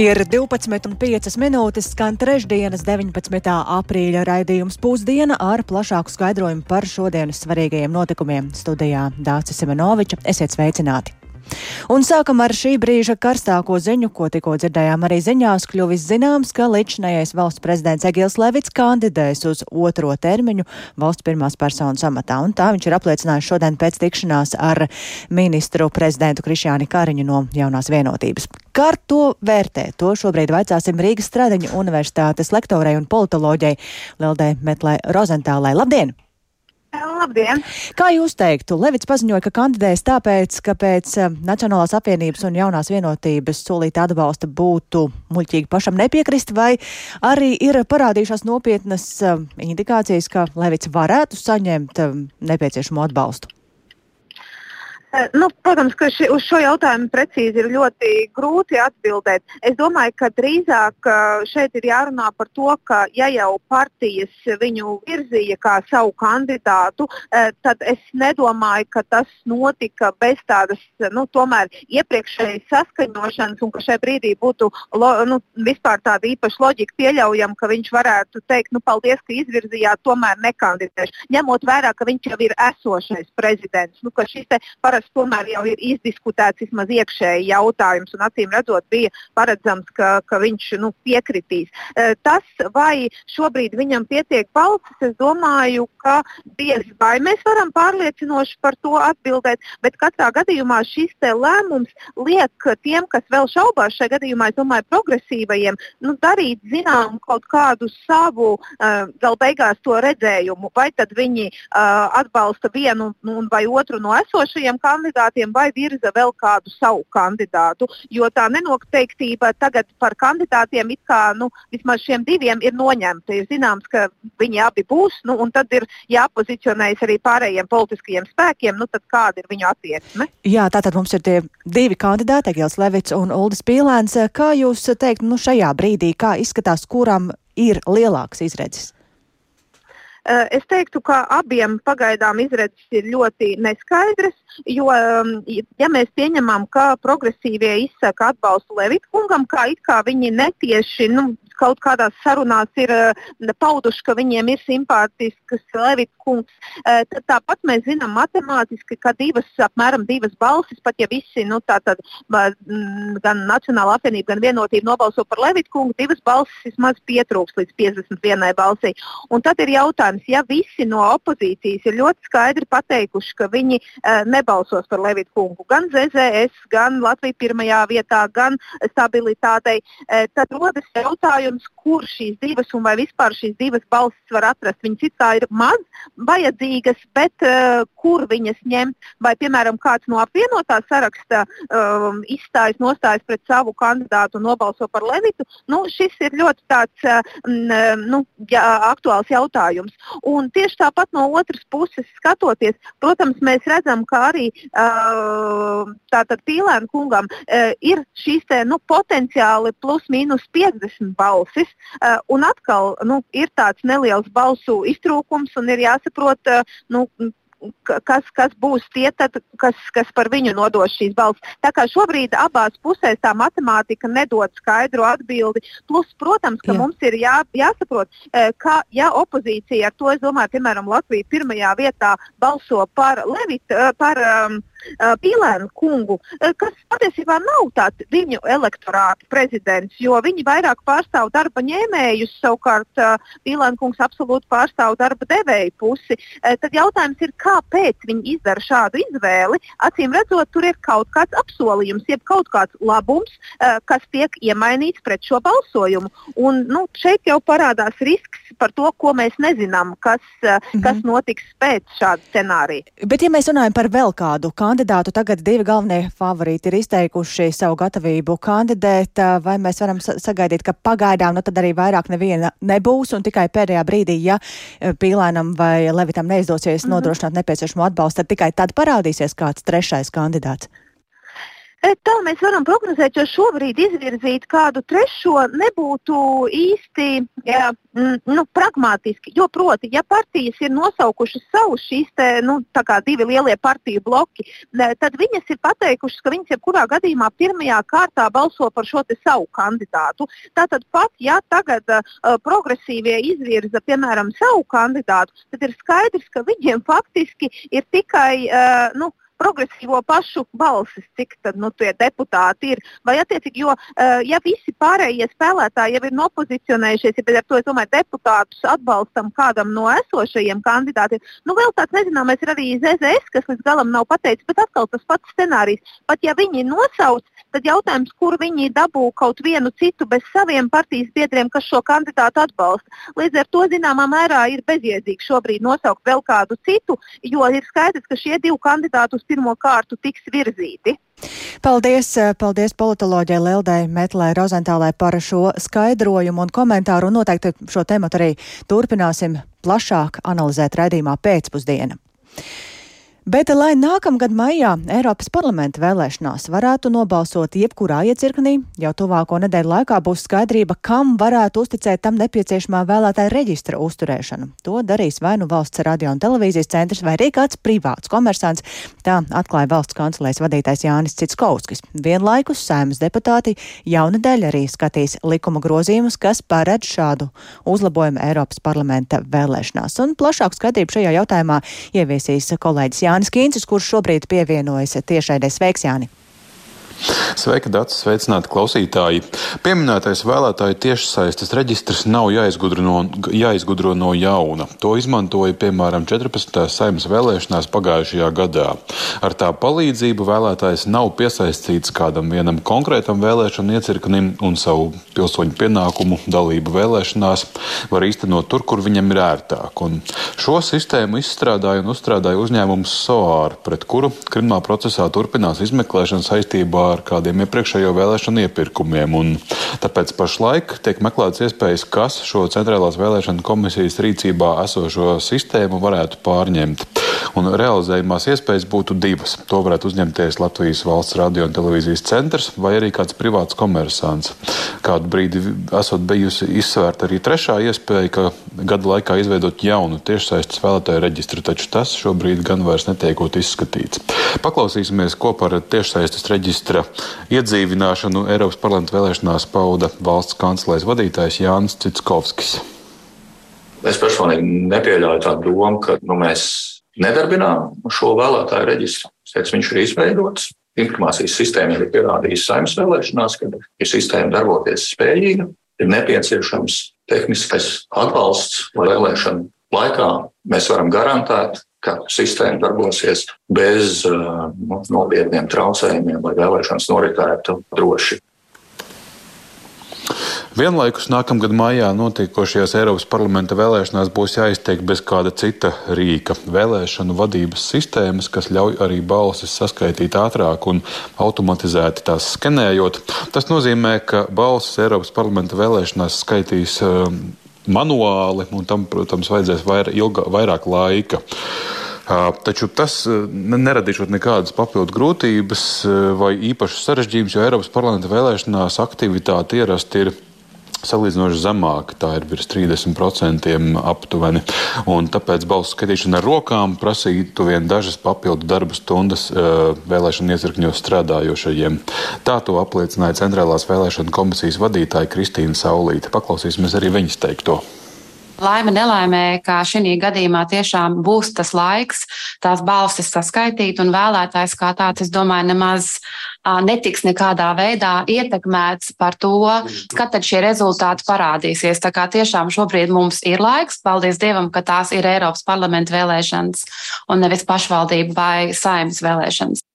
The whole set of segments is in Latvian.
Ir 12,5 minūtes, skan trešdienas, 19. aprīļa raidījums pusdiena ar plašāku skaidrojumu par šodienas svarīgajiem notikumiem. Studijā Dācis Semenoviča. Esiet sveicināti! Un sākam ar šī brīža karstāko ziņu, ko tikko dzirdējām arī ziņās, kļuvis zināms, ka līdzinājais valsts prezidents Egils Levits kandidēs uz otro termiņu valsts pirmās personas amatā. Un tā viņš ir apliecinājis šodien pēc tikšanās ar ministru prezidentu Krišjāni Kariņu no jaunās vienotības. Kā to vērtē? To šobrīd vaicāsim Rīgas Stradiņu universitātes lektorei un politoloģei Lildai Metlai Rozentālai. Labdien! Labdien! Kā jūs teiktu, Levits paziņoja, ka kandidēs tāpēc, ka pēc eh, Nacionālās apvienības un jaunās vienotības solīta atbalsta būtu muļķīgi pašam nepiekrist, vai arī ir parādījušās nopietnas eh, indikācijas, ka Levits varētu saņemt eh, nepieciešamo atbalstu? Eh, nu, protams, ka ši, uz šo jautājumu precīzi ir ļoti grūti atbildēt. Es domāju, ka drīzāk eh, šeit ir jārunā par to, ka ja jau partijas viņu virzīja kā savu kandidātu, eh, tad es nedomāju, ka tas notika bez tādas nu, iepriekšējas saskaņošanas un ka šajā brīdī būtu lo, nu, vispār tāda īpaša loģika pieļaujama, ka viņš varētu teikt, nu, paldies, ka izvirzījāt, tomēr nekandidēšu. Ņemot vērā, ka viņš jau ir esošais prezidents. Nu, tas tomēr jau ir izdiskutēts vismaz iekšēji jautājums, un acīm redzot, bija paredzams, ka, ka viņš nu, piekritīs. E, tas, vai šobrīd viņam pietiek balsis, es domāju, ka diez vai mēs varam pārliecinoši par to atbildēt, bet katrā gadījumā šis lēmums liek tiem, kas vēl šaubās šajā gadījumā, es domāju, progresīvajiem, nu, darīt zinām kaut kādu savu, uh, gal beigās to redzējumu, vai tad viņi uh, atbalsta vienu nu, vai otru no esošajiem kandidātiem vai virza vēl kādu savu kandidātu. Jo tā nenoteiktība tagad par kandidātiem it kā nu, vismaz šiem diviem ir noņemta. Ir zināms, ka viņi abi būs, nu, un tad ir jāpozicionējas arī pārējiem politiskajiem spēkiem, nu, kāda ir viņu attieksme. Jā, tātad mums ir tie divi kandidāti, Egils Levits un Uldis Pīlēns. Kā jūs teikt, nu, šajā brīdī, kā izskatās, kuram ir lielāks izredzes? Eh, es teiktu, ka abiem pagaidām izredzes ir ļoti neskaidras, jo, um, ja mēs pieņemam, ka progresīvie izsaka atbalstu Levitkungam, kā it kā viņi netieši nu, kaut kādās sarunās ir uh, pauduši, ka viņiem ir simpātisks Levits kungs. Uh, tad tāpat mēs zinām matemātiski, ka divas, apmēram divas balsis, pat ja visi, nu, tātad, gan Nacionāla apvienība, gan vienotība nobalso par Levits kungu, divas balsis vismaz pietrūks līdz 51 balsī. Un tad ir jautājums, ja visi no opozīcijas ir ļoti skaidri pateikuši, ka viņi uh, nebalsos par Levits kungu, gan ZZS, gan Latvija pirmajā vietā, gan stabilitātei, tad rodas jautājums, jautājums, kur šīs divas un vai vispār šīs divas balsis var atrast. Viņas it kā ir maz vajadzīgas, bet uh, kur viņas ņemt? Vai, piemēram, kāds no apvienotā saraksta um, izstājas, nostājas pret savu kandidātu un nobalso par Levitu? Nu, šis ir ļoti tāds, uh, nu, jā, aktuāls jautājums. Un tieši tāpat no otras puses skatoties, protams, mēs redzam, ka arī uh, tātad Pīlēna kungam uh, ir šīs te, nu, potenciāli plus mīnus 50 balsis balsis. Uh, un atkal nu, ir tāds neliels balsu iztrūkums un ir jāsaprot, uh, nu, kas, kas būs tie, tad, kas, kas par viņu nodos šīs balss. Tā kā šobrīd abās pusēs tā matemātika nedod skaidru atbildi. Plus, protams, ka Jā. mums ir jā, jāsaprot, ka ja opozīcija ar to, es domāju, piemēram, Latvija pirmajā vietā balso par Levitu, par um, Pīlēnu kungu, kas patiesībā nav tāds viņu elektorāta prezidents, jo viņi vairāk pārstāv darba ņēmējus, savukārt Pīlēna kungs absolūti pārstāv darba devēju pusi. Tad jautājums ir, kāpēc viņi izdara šādu izvēli? Acīm redzot, tur ir kaut kāds apsolījums, jeb kaut kāds labums, kas tiek iemainīts pret šo balsojumu. Un, nu, šeit jau parādās risks par to, ko mēs nezinām, kas, mm -hmm. kas notiks pēc šāda scenārija. Bet, ja mēs runājam par vēl kādu kandidātu, tagad divi galvenie favorīti ir izteikuši savu gatavību kandidēt, vai mēs varam sagaidīt, ka pagaidām nu, tad arī vairāk neviena nebūs un tikai pēdējā brīdī, ja Pīlēnam vai Levitam neizdosies -hmm. nodrošināt nepieciešamo atbalstu, tad tikai tad parādīsies kāds trešais kandidāts? Tā mēs varam prognozēt, jo šobrīd izvirzīt kādu trešo nebūtu īsti jā, nu, pragmatiski. Jo, proti, ja partijas ir nosaukušas savus šīs te, nu, divi lielie partiju bloki, tad viņas ir pateikušas, ka viņas jebkurā gadījumā pirmajā kārtā balso par šo savu kandidātu. Tātad pat, ja tagad uh, progresīvie izvirza, piemēram, savu kandidātu, tad ir skaidrs, ka viņiem faktiski ir tikai uh, nu, progresīvo pašu balsis, cik tad, nu, tie deputāti ir. Vai attiecīgi, jo uh, ja visi pārējie spēlētāji jau ir nopozicionējušies, ja ar to es domāju, deputātus atbalstam kādam no esošajiem kandidātiem, nu vēl tāds nezināmais ir arī ZZS, kas līdz galam nav pateicis, bet atkal tas pats scenārijs. Pat ja viņi nosauc, tad jautājums, kur viņi dabū kaut vienu citu bez saviem partijas biedriem, kas šo kandidātu atbalsta. Līdz ar to zināmā mērā ir bezjēdzīgi šobrīd nosaukt vēl kādu citu, jo ir skaidrs, ka šie divi kandidāti uz pirmo kārtu tiks virzīti. Paldies, paldies politoloģijai Lildai Metlē Rozentālē par šo skaidrojumu un komentāru. Un noteikti šo tematu arī turpināsim plašāk analizēt raidījumā pēcpusdiena. Bet, lai nākamgad maijā Eiropas parlamenta vēlēšanās varētu nobalsot jebkurā iecirknī, jau tuvāko nedēļu laikā būs skaidrība, kam varētu uzticēt tam nepieciešamā vēlētāja reģistra uzturēšanu. To darīs vai nu valsts radio un televīzijas centrs vai arī kāds privāts komersants. Tā atklāja valsts kancelēs vadītājs Jānis Citskovskis. Vienlaikus saimas deputāti jaunadēļ arī skatīs likuma grozījumus, kas paredz šādu uzlabojumu Eiropas parlamenta vēlēšanās. Un plašāku skatību šajā jautājumā ieviesīs kolēģis Jānis. Jānis Kīncis, kurš šobrīd pievienojas tiešraidē. Sveiks, Jāni! Sveika, Dārts, sveicināti klausītāji. Pieminētais vēlētāju tiešsaistes reģistrs nav jāizgudro no, jāizgudro no jauna. To izmantoja piemēram 14. saimnes vēlēšanās pagājušajā gadā. Ar tā palīdzību vēlētājs nav piesaistīts kādam vienam konkrētam vēlēšanu iecirknim un savu pilsoņu pienākumu dalību vēlēšanās var īstenot tur, kur viņam ir ērtāk. Un šo sistēmu izstrādāja un uzstrādāja uzņēmums SOAR, pret kuru krimināla procesā turpinās izmeklēšana saistībā ar kādiem iepriekšējo vēlēšanu iepirkumiem. Tāpēc pašlaik tiek meklēts iespējas, kas šo centrālās vēlēšana komisijas rīcībā esošo sistēmu varētu pārņemt. Un realizējumās iespējas būtu divas. To varētu uzņemties Latvijas valsts radio un televīzijas centrs vai arī kāds privāts komersants. Kādu brīdi esot bijusi izsvērta arī trešā iespēja, ka gada laikā izveidot jaunu tiešsaistes vēlētāju reģistru, taču tas šobrīd gan vairs netiekot izskatīts. Paklausīsimies, ko par tiešsaistes reģistra iedzīvināšanu Eiropas parlamenta vēlēšanās pauda valsts kanclēs vadītājs Jānis Citskovskis. Es personīgi nepieļauju tādu domu, ka nu, mēs nedarbinām šo vēlētāju reģistru. Teicu, viņš ir izveidots. Informācijas sistēma ir pierādījusi saimnes vēlēšanās, ka ir sistēma darboties spējīga. Ir nepieciešams tehniskais atbalsts, lai vēlēšanu laikā mēs varam garantēt, ka sistēma darbosies bez uh, nu, nopietniem traucējumiem, lai vēlēšanas noritētu droši. Vienlaikus nākamgad maijā notiekošajās Eiropas parlamenta vēlēšanās būs jāiztiek bez kāda cita rīka - vēlēšanu vadības sistēmas, kas ļauj arī balsis saskaitīt ātrāk un automatizēti tās skenējot. Tas nozīmē, ka balsis Eiropas parlamenta vēlēšanās skaitīs um, manuāli, un tam, protams, vajadzēs vairāk, ilga, vairāk laika. Taču tas neradīšot nekādas papildu grūtības vai īpašas sarežģījumus, jo Eiropas parlamenta vēlēšanās aktivitāte ierasti ir salīdzinoši zemāka. Tā ir virs 30% aptuveni. Un tāpēc balsu skaitīšana ar rokām prasītu vien dažas papildu darba stundas vēlēšanu iecirkņos strādājošajiem. Tā to apliecināja Centrālās vēlēšana komisijas vadītāja Kristīna Saulīte. Paklausīsimies arī viņas teikto. Laime nelaimē, ka šī gadījumā tiešām būs tas laiks, tās balsis saskaitīt, un vēlētājs kā tāds, es domāju, nemaz netiks nekādā veidā ietekmēts par to, kad šie rezultāti parādīsies. Tā kā tiešām šobrīd mums ir laiks, paldies Dievam, ka tās ir Eiropas parlamenta vēlēšanas un nevis pašvaldību vai saimnes vēlēšanas.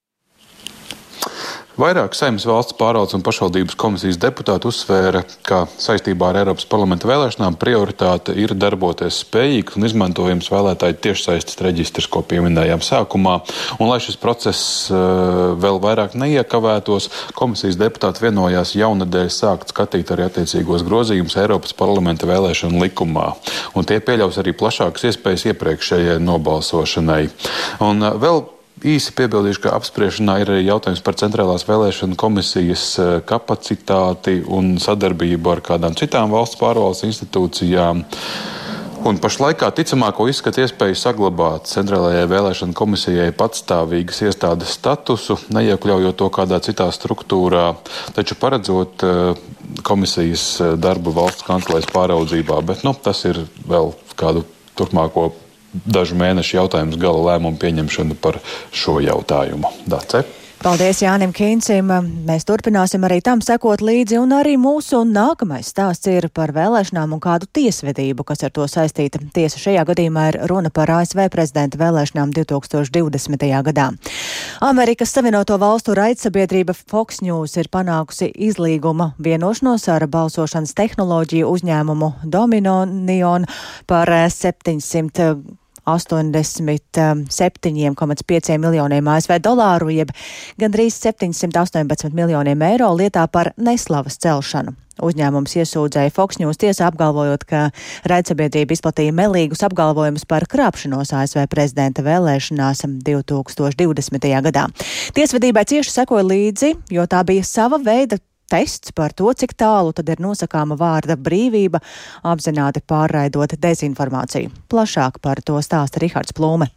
Vairāk saimnes valsts pārvaldes un pašvaldības komisijas deputāti uzsvēra, ka saistībā ar Eiropas parlamenta vēlēšanām prioritāte ir darboties spējīgs un izmantojams vēlētāju tiešsaistes reģistrs, ko pieminējām sākumā. Un, lai šis process uh, vēl vairāk neiekavētos, komisijas deputāti vienojās jaunadēļ sākt skatīt arī attiecīgos grozījumus Eiropas parlamenta vēlēšanu likumā. Un tie pieļaus arī plašākas iespējas iepriekšējai nobalsošanai. Un uh, vēl īsi piebildīšu, ka apspriešanā ir arī jautājums par centrālās vēlēšana komisijas kapacitāti un sadarbību ar kādām citām valsts pārvaldes institūcijām. Un pašlaikā ticamāko izskata iespēju saglabāt Centrālajai vēlēšana komisijai patstāvīgas iestādes statusu, neiekļaujot to kādā citā struktūrā, taču paredzot komisijas darbu valsts kancelēs pāraudzībā. Bet nu, tas ir vēl kādu turpmāko dažu mēnešu jautājums gala lēmumu pieņemšanu par šo jautājumu. Dace? Paldies Jānim Kīncim. Mēs turpināsim arī tam sekot līdzi, un arī mūsu nākamais stāsts ir par vēlēšanām un kādu tiesvedību, kas ar to saistīta. Tiesa šajā gadījumā ir runa par ASV prezidenta vēlēšanām 2020. gadā. Amerikas Savienoto Valstu raidsabiedrība Fox News ir panākusi izlīguma vienošanos ar balsošanas tehnoloģiju uzņēmumu Dominion par 700 87,5 miljoniem ASV dolāru, jeb gandrīz 718 miljoniem eiro lietā par neslavas celšanu. Uzņēmums iesūdzēja Fox News tiesā apgalvojot, ka raidsabiedrība izplatīja melīgus apgalvojumus par krāpšanos ASV prezidenta vēlēšanās 2020. gadā. Tiesvedībai cieši sekoja līdzi, jo tā bija sava veida tests par to, cik tālu tad ir nosakāma vārda brīvība, apzināti pārraidot dezinformāciju. Plašāk par to stāsta Rihards Plūme.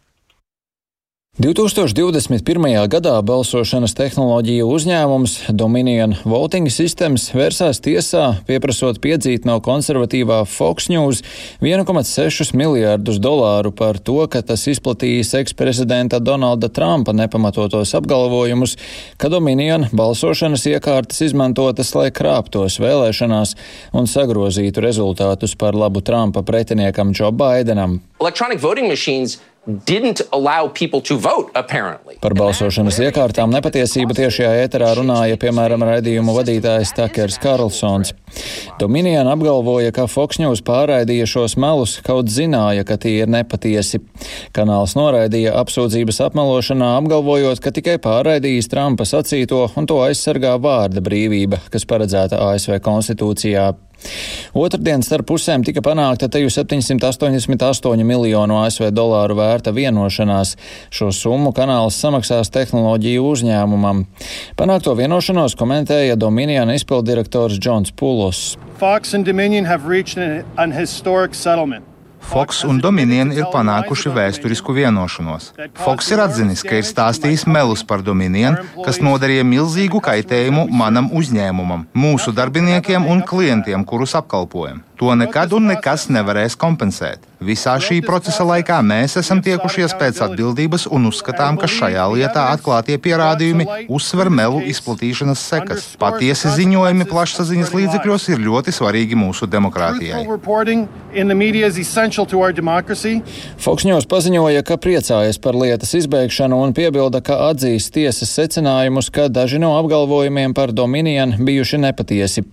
2021. gadā balsošanas tehnoloģiju uzņēmums Dominion Voting Systems vērsās tiesā, pieprasot piedzīt no konservatīvā Fox News 1,6 miljārdus dolāru par to, ka tas izplatījis eksprezidenta Donalda Trumpa nepamatotos apgalvojumus, ka Dominion balsošanas iekārtas izmantotas, lai krāptos vēlēšanās un sagrozītu rezultātus par labu Trumpa pretiniekam Džo Baidenam. Par balsošanas iekārtām nepatiesību tiešajā ēterā runāja, piemēram, raidījumu vadītājs Takers Karlsons. Dominion apgalvoja, ka Fox News pārraidīja šos melus, kaut zināja, ka tie ir nepatiesi. Kanāls noraidīja apsūdzības apmelošanā, apgalvojot, ka tikai pārraidījis Trumpa sacīto un to aizsargā vārda brīvība, kas paredzēta ASV konstitūcijā. Otradien starp pusēm tika panākta teju 788 miljonu ASV dolāru vērta vienošanās. Šo summu kanāls samaksās tehnoloģiju uzņēmumam. Panākto vienošanos komentēja Dominion izpildirektors Džons Pulos. Fox and Dominion have reached an historic settlement. Fox un Dominion ir panākuši vēsturisku vienošanos. Fox ir atzinis, ka ir stāstījis melus par Dominion, kas nodarīja milzīgu kaitējumu manam uzņēmumam, mūsu darbiniekiem un klientiem, kurus apkalpojam. To nekad un nekas nevarēs kompensēt. Visā šī procesa laikā mēs esam tiekušies pēc atbildības un uzskatām, ka šajā lietā atklātie pierādījumi uzsver melu izplatīšanas sekas. Patiesi ziņojumi plašsaziņas līdzekļos ir ļoti svarīgi mūsu demokrātijai. Fox News paziņoja, ka priecājas par lietas izbeigšanu un piebilda, ka atzīst tiesas secinājumus, ka daži no apgalvojumiem par Dominion bijuši nepatiesi.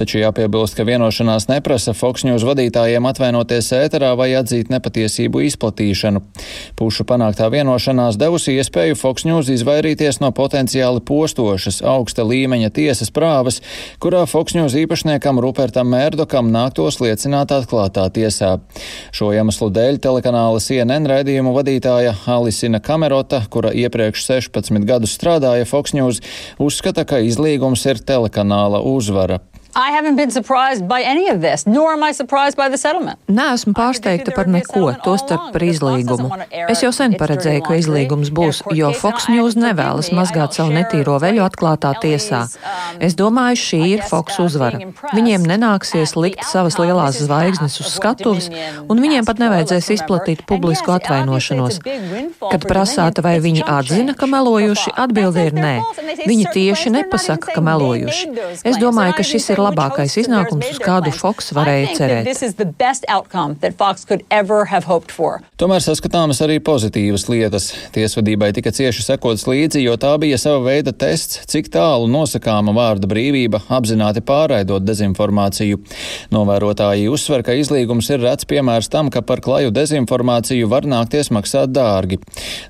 Taču jāpiebilst, ka vienošanās neprasa prasa Fox News vadītājiem atvainoties ēterā vai atzīt nepatiesību izplatīšanu. Pušu panāktā vienošanās devusi iespēju Fox News izvairīties no potenciāli postošas augsta līmeņa tiesas prāvas, kurā Fox News īpašniekam Rupertam Mērdokam nāktos liecināt atklātā tiesā. Šo iemeslu dēļ telekanāla CNN raidījumu vadītāja Alisina Kamerota, kura iepriekš 16 gadus strādāja Fox News, uzskata, ka izlīgums ir telekanāla uzvara. Neesmu pārsteigta par neko, tostarp par izlīgumu. Es jau sen paredzēju, ka izlīgums būs, jo Fox News nevēlas mazgāt savu netīro veļu atklātā tiesā. Es domāju, šī ir Fox uzvara. Viņiem nenāksies likt savas lielās zvaigznes uz skatuves, un viņiem pat nevajadzēs izplatīt publisku atvainošanos. Kad prasāta, vai viņi atzina, ka melojuši, atbilde ir nē. Viņi tieši nepasaka, ka melojuši. Es domāju, ka šis ir ir labākais iznākums, uz kādu Fox varēja cerēt. Tomēr saskatāmas arī pozitīvas lietas. Tiesvedībai tika cieši sekots līdzi, jo tā bija sava veida tests, cik tālu nosakāma vārda brīvība apzināti pārraidot dezinformāciju. Novērotāji uzsver, ka izlīgums ir rets piemērs tam, ka par klaju dezinformāciju var nākties maksāt dārgi.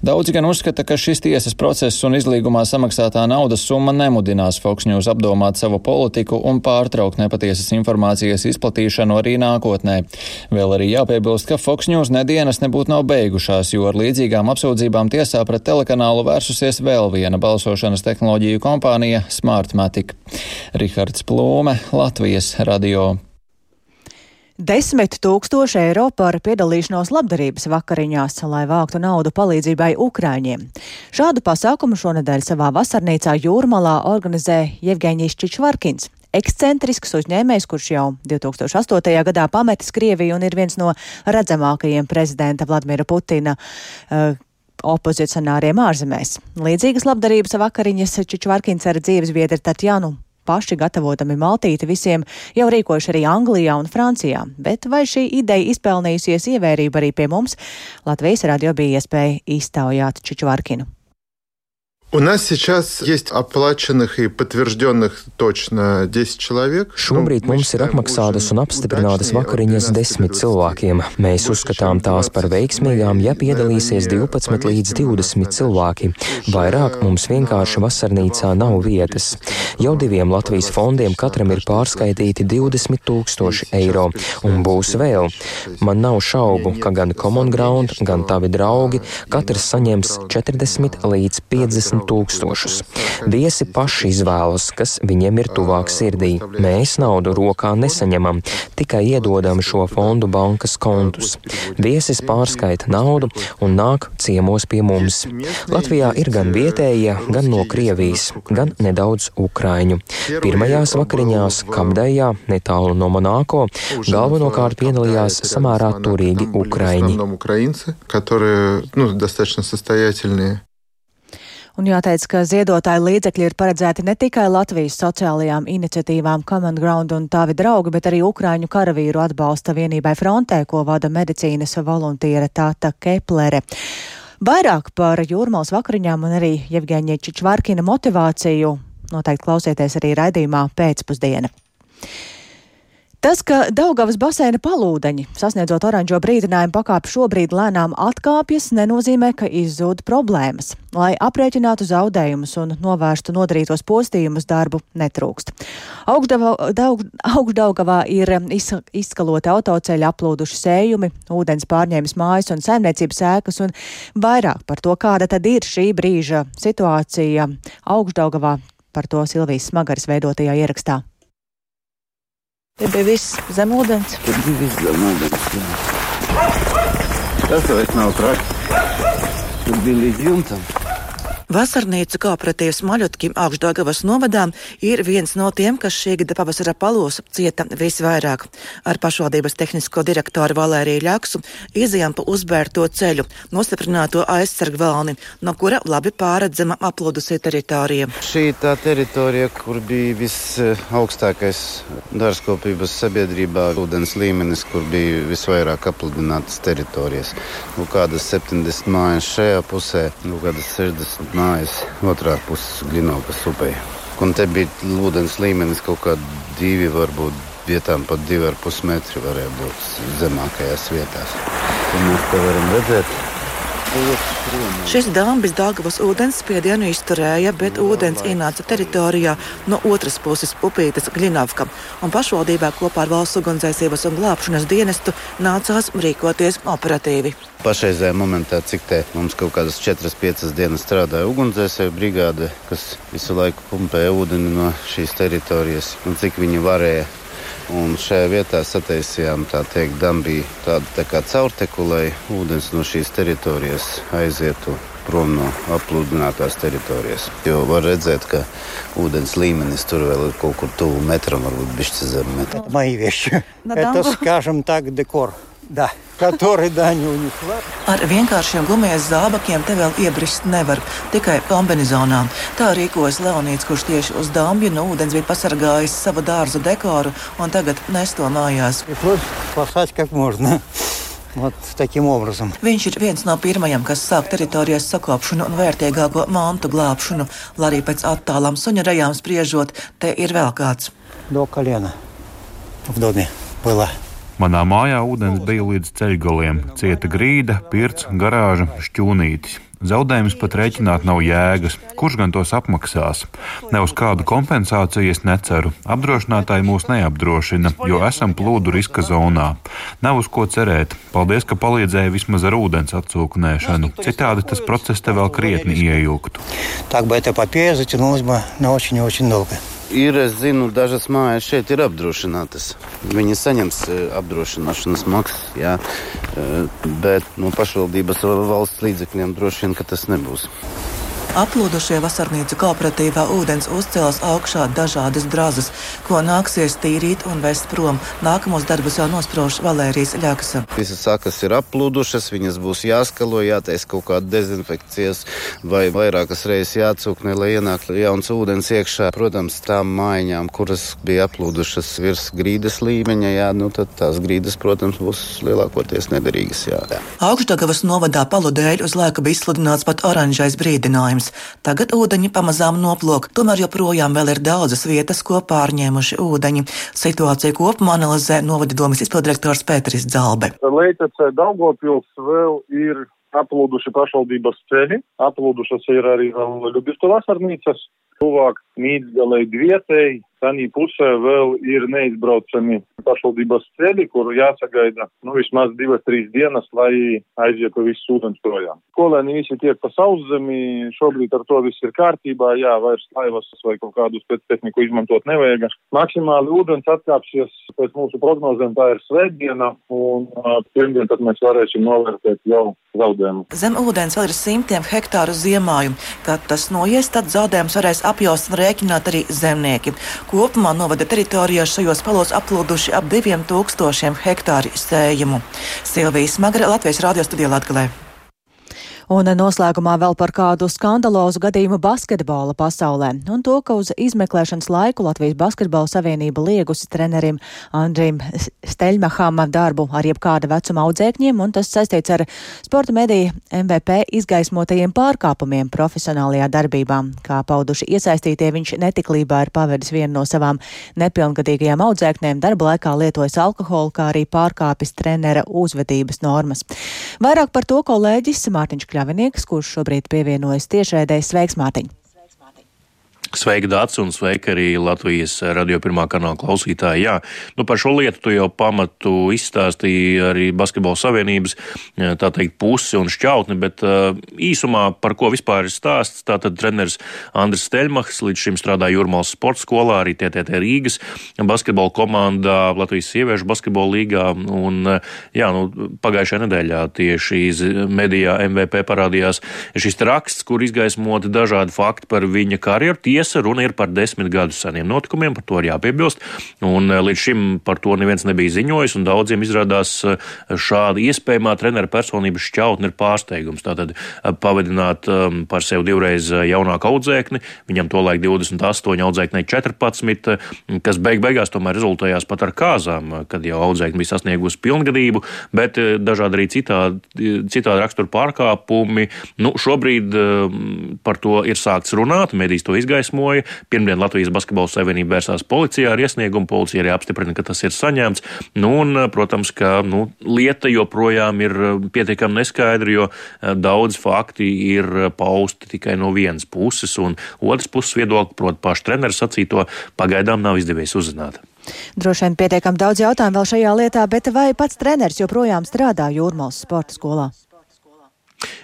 Daudzi gan uzskata, ka šis tiesas process un izlīgumā samaksātā naudas summa nemudinās Fox News apdomāt savu politiku un pārējā pārtraukt nepatiesas informācijas izplatīšanu arī nākotnē. Vēl arī jāpiebilst, ka Fox News nedienas nebūtu nav beigušās, jo ar līdzīgām apsūdzībām tiesā pret telekanālu vērsusies vēl viena balsošanas tehnoloģiju kompānija Smartmatic. Rihards Plūme, Latvijas radio. Desmit tūkstoši eiro par piedalīšanos labdarības vakariņās, lai vāktu naudu palīdzībai Ukraiņiem. Šādu pasākumu šonadēļ savā vasarnīcā Jūrmalā organizē Jevgeņijs Čičvarkins. Ekscentrisks uzņēmējs, kurš jau 2008. gadā pametis Krieviju un ir viens no redzamākajiem prezidenta Vladimira Putina uh, opozicionāriem ārzemēs. Līdzīgas labdarības vakariņas Čičvarkins ar dzīves biedru Tatjanu paši gatavotami maltīti visiem jau rīkojuši arī Anglijā un Francijā, bet vai šī ideja izpelnījusies ievērību arī pie mums, Latvijas radio bija iespēja iztaujāt Čičvarkinu. У нас сейчас есть оплаченных и подтвержденных точно 10 человек. Šobrīd mums ir apmaksātas un apstiprinātas vakariņas desmit cilvēkiem. Mēs uzskatām tās par veiksmīgām, ja piedalīsies 12 līdz 20 cilvēki. Vairāk mums vienkārši vasarnīcā nav vietas. Jau diviem Latvijas fondiem katram ir pārskaitīti 20 tūkstoši eiro, un būs vēl. Man nav šaubu, ka gan Common Ground, gan tavi draugi katrs saņems 40 līdz 50 tūkstošus. Viesi paši izvēlas, kas viņiem ir tuvāk sirdī. Mēs naudu rokā nesaņemam, tikai iedodam šo fondu bankas kontus. Viesis pārskaita naudu un nāk ciemos pie mums. Latvijā ir gan vietējie, gan no Krievijas, gan nedaudz Ukraiņu. Pirmajās vakariņās Kabdējā, netālu no Monāko, galvenokārt piedalījās samērā turīgi Ukraiņi. Un jāteic, ka ziedotāju līdzekļi ir paredzēti ne tikai Latvijas sociālajām iniciatīvām Common Ground un tavi draugi, bet arī Ukraiņu karavīru atbalsta vienībai frontē, ko vada medicīnas voluntiere Tāta Keplere. Vairāk par jūrmālas vakariņām un arī Jevgeņa Čičvarkina motivāciju noteikti klausieties arī raidījumā pēcpusdiena. Tas, ka Daugavas baseina palūdeņi, sasniedzot oranžo brīdinājumu pakāpi šobrīd lēnām atkāpjas, nenozīmē, ka izzūd problēmas. Lai aprēķinātu zaudējumus un novērstu nodarītos postījumus, darbu netrūkst. Augšdaugavā ir izskaloti autoceļi, aplūduši sējumi, ūdens pārņēmis mājas un saimniecības ēkas, un vairāk par to, kāda tad ir šī brīža situācija Augšdaugavā, par to Silvijas Smagaras veidotajā ierakstā. Te bija viss zem ūdens. Tur bija viss zem ūdens. Jā. Tas vairs nav traki. Tur bija līdz jumtam. Vasarnīcu kooperatīvs Maļotkim augšdagavas novadā ir viens no tiem, kas šī gada pavasara palos cieta visvairāk. Ar pašvaldības tehnisko direktoru Valēriju Ļaksu izjām pa uzbērto ceļu, nostiprināto aizsargvalni, no kura labi pāredzama aplūdusī teritorija. Šī tā teritorija, kur bija visaugstākais dārzkopības sabiedrībā ūdens līmenis, kur bija visvairāk apludinātas teritorijas. Nu, kādas 70 mājas šajā pusē, nu, kādas 60 mājas otrā pusē Glinovas upē. Un te bija ūdens līmenis kaut kādi divi, varbūt vietām pat divi ar pus metri varēja būt zemākajās vietās. Un mēs te varam redzēt, Šis dāmas Dāngavas ūdens spiedienu izturēja, bet ūdens ienāca teritorijā no otras puses upītes Gļinavka, un pašvaldībā kopā ar valsts ugunsdzēsības un glābšanas dienestu nācās rīkoties operatīvi. Pašreizējā momentā, cik te mums kaut kādas 4-5 dienas strādāja ugunsdzēsēju brigāde, kas visu laiku pumpēja ūdeni no šīs teritorijas, un cik viņi varēja Un šajā vietā sataisījām tā teikt, dambī tādu tā kā caurteku, lai ūdens no šīs teritorijas aizietu prom no apludinātās teritorijas. Jo var redzēt, ka ūdens līmenis tur vēl ir kaut kur tuvu metram, varbūt bišķi zem metra. Мои вещи. Это, скажем так, декор. Да, который Daņu унесла. Ar vienkāršiem gumijas zābakiem te vēl iebrist nevar, tikai kombinizonā. Tā rīkojas Leonīts, kurš tieši uz dambju no ūdens bija pasargājis savu dārza dekoru un tagad nes to mājās. Спасать как можно. Вот таким образом. Viņš ir viens no pirmajiem, kas sāk teritorijas sakopšanu un vērtīgāko mantu glābšanu, lai arī pēc attālām suņa rajām spriežot, te ir vēl kāds. До колена в доме было. Manā mājā ūdens bija līdz ceļgaliem, cieta grīda, pirts, garāža, šķūnītis. Zaudējumus pat rēķināt nav jēgas. Kurš gan tos apmaksās? Ne uz kādu kompensāciju es neceru. Apdrošinātāji mūs neapdrošina, jo esam plūdu riska zonā. Nav uz ko cerēt. Paldies, ka palīdzēja vismaz ar ūdens atsūknēšanu. Citādi tas process te vēl krietni ieilgtu. Tā, bet te papiežat, nu, mums nav šī ļoti ilga. Ir, es zinu, dažas mājas šeit ir apdrošinātas. Viņi saņems apdrošināšanas maksas, jā, bet no pašvaldības valsts līdzekļiem droši vien tas nebūs. Aplūdušie vasarnīcu kooperatīvā ūdens uzcēlās augšā dažādas drazas, ko nāksies tīrīt un vest prom. Nākamos darbus jau nosprauž Valērijas Ļaksa. Visas sakas ir aplūdušas, viņas būs jāskalo, jātaisa kaut kāda dezinfekcijas vai vairākas reizes jācūknē, lai ienāk jauns ūdens iekšā. Protams, tām mājiņām, kuras bija aplūdušas virs grīdas līmeņa, jā, nu tad tās grīdas, protams, būs lielākoties nederīgas. Jā. Augstdagavas novadā palu dēļ uz laiku bija izsludināts pat oranžais brīdinājums jautājums. Tagad ūdeņi pamazām noplūk, tomēr joprojām vēl ir daudzas vietas, ko pārņēmuši ūdeņi. Situāciju kopumā analizē novada domas izpildirektors Pēteris Dzalbe. Leitecē Daugopils vēl ir aplūduši pašvaldības ceļi, aplūdušas ir arī Ļubistu vasarnīcas, tuvāk Mītgalei Dvietei, Tanī pusē vēl ir neizbraucami pašvaldības ceļi, kur jāsagaida nu, vismaz divas, trīs dienas, lai aizietu viss ūdens projām. Skolēni visi tiek pa sauszemi, šobrīd ar to viss ir kārtībā, jā, vairs laivas vai kaut kādu spēctehniku izmantot nevajag. Maksimāli ūdens atkāpsies pēc mūsu prognozēm, tā ir svētdiena, un pirmdien tad mēs varēsim novērtēt jau zaudējumu. Zem ūdens vēl ir simtiem hektāru ziemājumu. Kad tas noies, tad zaudējums varēs apjaust un rēķināt arī zemnieki. Kopumā novada teritorijā šajos palos aplūduši ap diviem tūkstošiem hektāru sējumu. Silvijas Magra, Latvijas radio studijā Latgalē. Un noslēgumā vēl par kādu skandalozu gadījumu basketbola pasaulē un to, ka uz izmeklēšanas laiku Latvijas Basketbola Savienība liegusi trenerim Andrim Steļmaham darbu ar jebkāda vecuma audzēkņiem, un tas saistīts ar sporta mediju MVP izgaismotajiem pārkāpumiem profesionālajā darbībā. Kā pauduši iesaistītie, viņš netiklībā ir pavedis vienu no savām nepilngadīgajām audzēknēm, darba laikā lietojis alkoholu, kā arī pārkāpis trenera uzvedības normas. Vairāk par to kolēģis Mārtiņš Kļāvs. Kļavinieks, kurš šobrīd pievienojas tiešraidē Sveiks Mātiņ! Sveika, Dārts, un sveika arī Latvijas radio pirmā kanāla klausītāji. Jā, nu par šo lietu tu jau pamatu izstāstīji arī Basketbola savienības, tā teikt, pusi un šķautni, bet īsumā par ko vispār ir stāsts. Tātad treneris Andris Steļmachs līdz šim strādā Jūrmālas sporta skolā, arī TTT Rīgas basketbola komandā, Latvijas sieviešu basketbola līgā, un jā, nu, pagājušajā nedēļā tieši medijā MVP parādījās šis raksts, kur izgaismoti dažādi fakti par viņa karjeru tiesa, runa ir par desmit gadu seniem notikumiem, par to ir jāpiebilst. Un eh, līdz šim par to neviens nebija ziņojis, un daudziem izrādās eh, šāda iespējamā trenera personības šķautne ir pārsteigums. Tātad eh, pavadināt um, par sevi divreiz jaunāku audzēkni, viņam to laik 28, audzēknei 14, kas beig beigās tomēr rezultējās pat ar kāzām, kad jau audzēkni bija sasniegusi pilngadību, bet dažādi arī citādi, citādi rakstura pārkāpumi. Nu, šobrīd um, par to ir sākts runāt, medijas to izgaismo izgaismoja. Pirmdien Latvijas Basketbola Savienība vērsās policijā ar iesniegumu. Policija arī apstiprina, ka tas ir saņemts. Nu, un, protams, ka nu, lieta joprojām ir uh, pietiekami neskaidra, jo uh, daudz fakti ir pausti tikai no vienas puses, un otras puses viedokli, proti, pašu treneru sacīto, pagaidām nav izdevies uzzināt. Droši vien pietiekami daudz jautājumu vēl šajā lietā, bet vai pats treneris joprojām strādā Jūrmālas sporta skolā?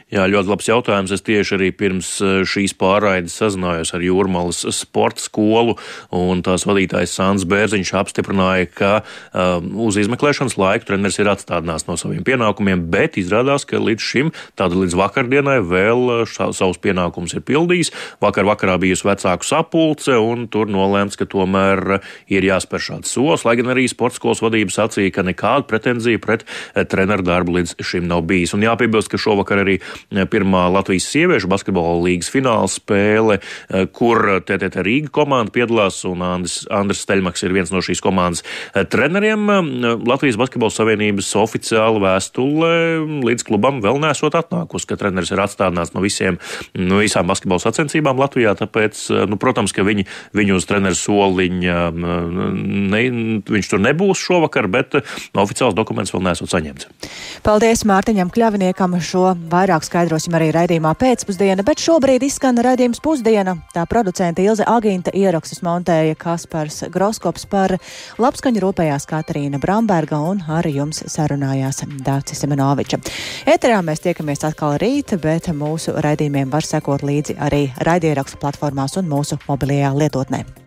Jā, ļoti labs jautājums. Es tieši arī pirms eh, šīs pārraides sazinājos ar Jūrmalas sporta skolu, un tās vadītājs Sāns Bērziņš apstiprināja, ka um, uz izmeklēšanas laiku treneris ir atstādināts no saviem pienākumiem, bet izrādās, ka līdz šim, tāda līdz vakardienai, vēl eh, ša, savus pienākumus ir pildījis. Vakar vakarā bijusi vecāku sapulce, un tur nolēmts, ka tomēr ir jāspēr šāds solis, lai gan arī sporta skolas vadība sacīja, ka nekāda pretenzija pret treneru darbu līdz šim nav bijis. Un jāpiebilst, ka šovakar arī pirmā Latvijas sieviešu basketbola līgas fināla spēle, kur TTT Rīga komanda piedalās un Andris, Andris Steļmaks ir viens no šīs komandas treneriem. Latvijas Basketbola Savienības oficiāla vēstule līdz klubam vēl nesot atnākusi, ka treneris ir atstādināts no visiem, no visām basketbola sacensībām Latvijā, tāpēc, nu, protams, ka viņi, viņu uz treneru soliņa, ne, viņš tur nebūs šovakar, bet oficiāls dokuments vēl nesot saņemts. Paldies Mārtiņam Kļaviniekam, šo vairāk skaidrosim arī raidījumā pēcpusdiena, bet šobrīd izskan raidījums pusdiena. Tā producenta Ilze Agīnta ierakstus montēja Kaspars Groskops par labskaņu rūpējās Katarīna Bramberga un ar jums sarunājās Dārcis Semenoviča. Eterā mēs tiekamies atkal rīt, bet mūsu raidījumiem var sekot līdzi arī raidierakstu platformās un mūsu mobilajā lietotnē.